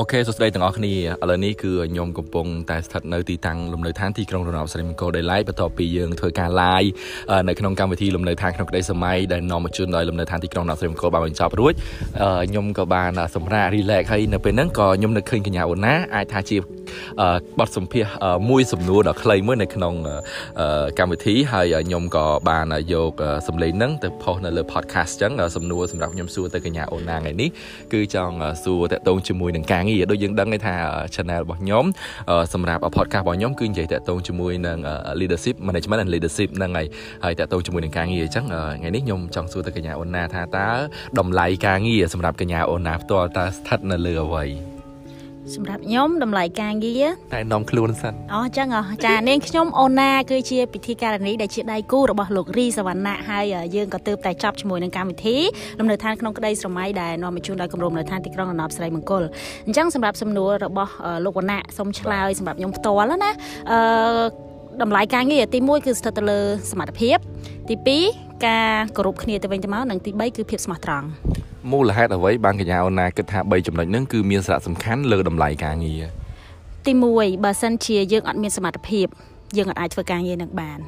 អូខេសួស្តីទាំងអស់គ្នាឥឡូវនេះគឺខ្ញុំកំពុងតែស្ថិតនៅទីតាំងលំនៅឋានទីក្រុងរណបស្រីមង្គលដែលឡៃបន្ទាប់ពីយើងធ្វើការ live នៅក្នុងកម្មវិធីលំនៅឋានក្នុងក្តីសម័យដែលនាំមកជូនដោយលំនៅឋានទីក្រុងរណបស្រីមង្គលបានបញ្ចប់រួចខ្ញុំក៏បានសម្រាក relax ហើយនៅពេលហ្នឹងក៏ខ្ញុំនឹកឃើញកញ្ញាអូណាអាចថាជាបទសម្ភាសមួយសំណួរដ៏ខ្លីមួយនៅក្នុងកម្មវិធីហើយខ្ញុំក៏បានយកសម្លេងហ្នឹងទៅផុសនៅលើ podcast ចឹងសំណួរសម្រាប់ខ្ញុំសួរទៅកញ្ញាអូណាថ្ងៃនេះគឺចង់សួរតកតងជាមួយនឹងការងារដូចយើងដឹងថា channel របស់ខ្ញុំសម្រាប់ podcast របស់ខ្ញុំគឺនិយាយតកតងជាមួយនឹង leadership management and leadership ហ្នឹងហើយហើយតកតងជាមួយនឹងការងារអញ្ចឹងថ្ងៃនេះខ្ញុំចង់សួរទៅកញ្ញាអូណាថាតើតម្លៃការងារសម្រាប់កញ្ញាអូណាផ្ទាល់តើស្ថិតនៅលើអ្វី សម្រាប់ខ្ញុំតម្លៃការងារតែនាំខ្លួនសិនអូចឹងចានាងខ្ញុំអូណាគឺជាពិធីការនីដែលជាដៃគូរបស់លោករីសវណ្ណៈហើយយើងក៏ទើបតែចប់ជាមួយនឹងកម្មវិធីលំនៅឋានក្នុងក្តីស្រមៃដែលនាំមកជូនដោយគម្រោងនៅឋានទីក្រុងរណបស្រីមង្គលអញ្ចឹងសម្រាប់សំណួររបស់លោកវណ្ណៈសូមឆ្លើយសម្រាប់ខ្ញុំផ្ទាល់ណាអឺតម្លៃការងារទី1គឺស្ថិតទៅលើសមត្ថភាពទី2ការគោរពគ្នាទៅវិញទៅមកនិងទី3គឺភាពស្មោះត្រង់ មូលហេតុអ្វីបានកញ្ញាអូណាគិតថា3ចំណុចហ្នឹងគឺមានសារៈសំខាន់លើតម្លៃការងារទី1បើសិនជាយើងអត់មានសមត្ថភាពយើងអាចធ្វើការងារនឹងបាន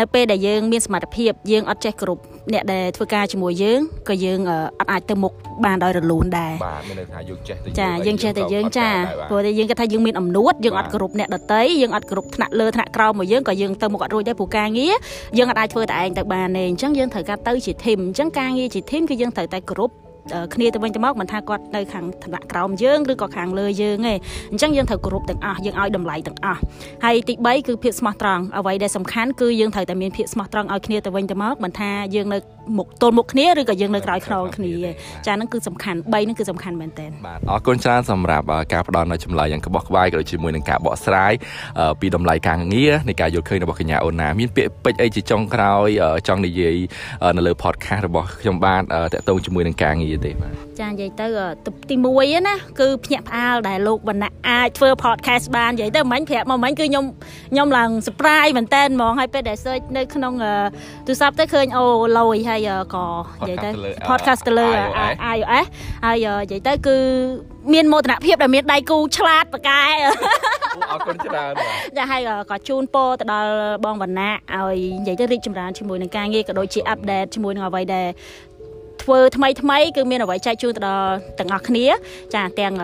នៅពេលដែលយើងមានសមត្ថភាពយើងអត់ចេះគ្រប់អ្នកដែលធ្វើការជាមួយយើងក៏យើងអត់អាចទៅមុខបានដោយរលូនដែរបាទមានន័យថាយើងចេះតែចាយើងចេះតែយើងចាព្រោះតែយើងគិតថាយើងមានអំនួតយើងអត់គ្រប់អ្នកដតីយើងអត់គ្រប់ថ្នាក់លើថ្នាក់ក្រោមមកយើងក៏យើងទៅមុខអត់រួចដែរព្រោះការងារយើងអត់អាចធ្វើតែឯងទៅបានទេអញ្ចឹងយើងត្រូវការទៅជាធីមអញ្ចឹងការងារជាធីមគឺយើងត្រូវតែគ្រប់ គ្នាទៅវិញទៅមកមិនថាគាត់នៅខាងឋានៈក្រោមយើងឬក៏ខាងលើយើងទេអញ្ចឹងយើងត្រូវគោរពទាំងអស់យើងឲ្យតម្លៃទាំងអស់ហើយទី3គឺភាពស្មោះត្រង់អ្វីដែលសំខាន់គឺយើងត្រូវតែមានភាពស្មោះត្រង់ឲ្យគ្នាទៅវិញទៅមកមិនថាយើងនៅមុខទល់មុខគ្នាឬក៏យើងនៅក្រោយខ្នងគ្នាចាហ្នឹងគឺសំខាន់3ហ្នឹងគឺសំខាន់មែនតើបាទអរគុណច្រើនសម្រាប់ការផ្ដល់នូវចម្លើយយ៉ាងក្បោះក្បាយក៏ដូចជាមួយនឹងការបកស្រាយពីតម្លៃការងារនៃការយល់ឃើញរបស់កញ្ញាអូណាមានពាក្យពេចន៍អីជាចុងក្រោយចង់និយាយនៅលើ podcast របស់ខ្ញុំបានតាក់ទងជាមួយនឹងការងារទេបាទចានិយាយទៅទី1ណាគឺភ្ញាក់ផ្អើលដែលលោកវណ្ណៈអាចធ្វើ podcast បាននិយាយទៅមិញប្រាប់មកមិញគឺខ្ញុំខ្ញុំឡើង surprise មែនតើហ្មងហើយពេលដែល search នៅក្នុងទូរស័ព្ទទៅឃើញអូលយហើយក៏និយាយទៅ podcast ទៅលើ iOS ហើយនិយាយទៅគឺមានមោទនភាពដែលមានដៃគូឆ្លាតប៉កែអរគុណច្រើនចាហើយក៏ជូនពរទៅដល់បងវណ្ណៈឲ្យនិយាយទៅរីកចម្រើនជាមួយនឹងការងារក៏ដូចជាអាប់ដេតជាមួយនឹងអ្វីដែល ធ្វើថ្មីថ្មីគឺមានអ្វីចែកជូនទៅដល់ទាំងអស់គ្នា ចាទាំង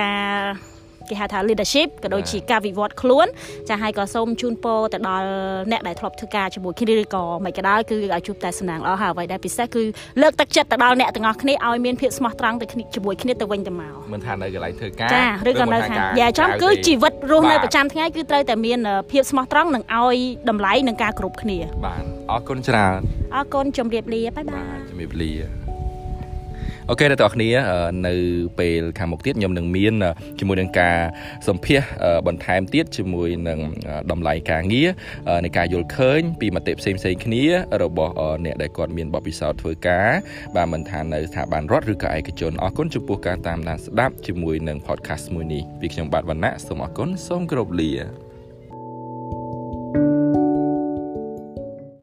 ការគេហៅថា leadership ក៏ដូចជាការវិវត្តខ្លួន ចាហើយក៏សូមជូនពរទៅដល់អ្នកដែលធ្លាប់ធ្វើការជាមួយគ្នាឬក៏មិនក៏ដោយគឺឲ្យជួបតែសំណាងល្អហើយអ្វីដែលពិសេសគឺលើកទឹកចិត្តទៅដល់អ្នកទាំងអស់គ្នាឲ្យមានភាពស្មោះត្រង់ទៅជាមួយគ្នាទៅវិញទៅមកមិនថានៅកន្លែងធ្វើការចាឬក៏នៅខាងយ៉ាចំគឺជីវិតរស់នៅប្រចាំថ្ងៃគឺត្រូវតែមានភាពស្មោះត្រង់និងឲ្យតម្លៃនឹងការគ្រប់គ្នាបាទ អរគុណច្រើនអរគុណជម្រាបលា bye bye ជម្រាបលា okay អ្នកទាំងអស់គ្នានៅពេលខាងមុខទៀតខ្ញុំនឹងមានជាមួយនឹងការសម្ភាសបន្ថែមទៀតជាមួយនឹងតម្លៃការងារនៃការយល់ឃើញពីមតិផ្សេងផ្សេងគ្នា របស់អ្នកដែលគាត់មានបទពិសោធន៍ធ្វើការបាទមិនថានៅស្ថាប័នរដ្ឋឬក៏ឯកជនអរគុណចំពោះការតាមដានស្ដាប់ជាមួយនឹង podcast មួយនេះពីខ្ញុំបាទវណ្ណៈសូមអរគុណសូមគោរពលា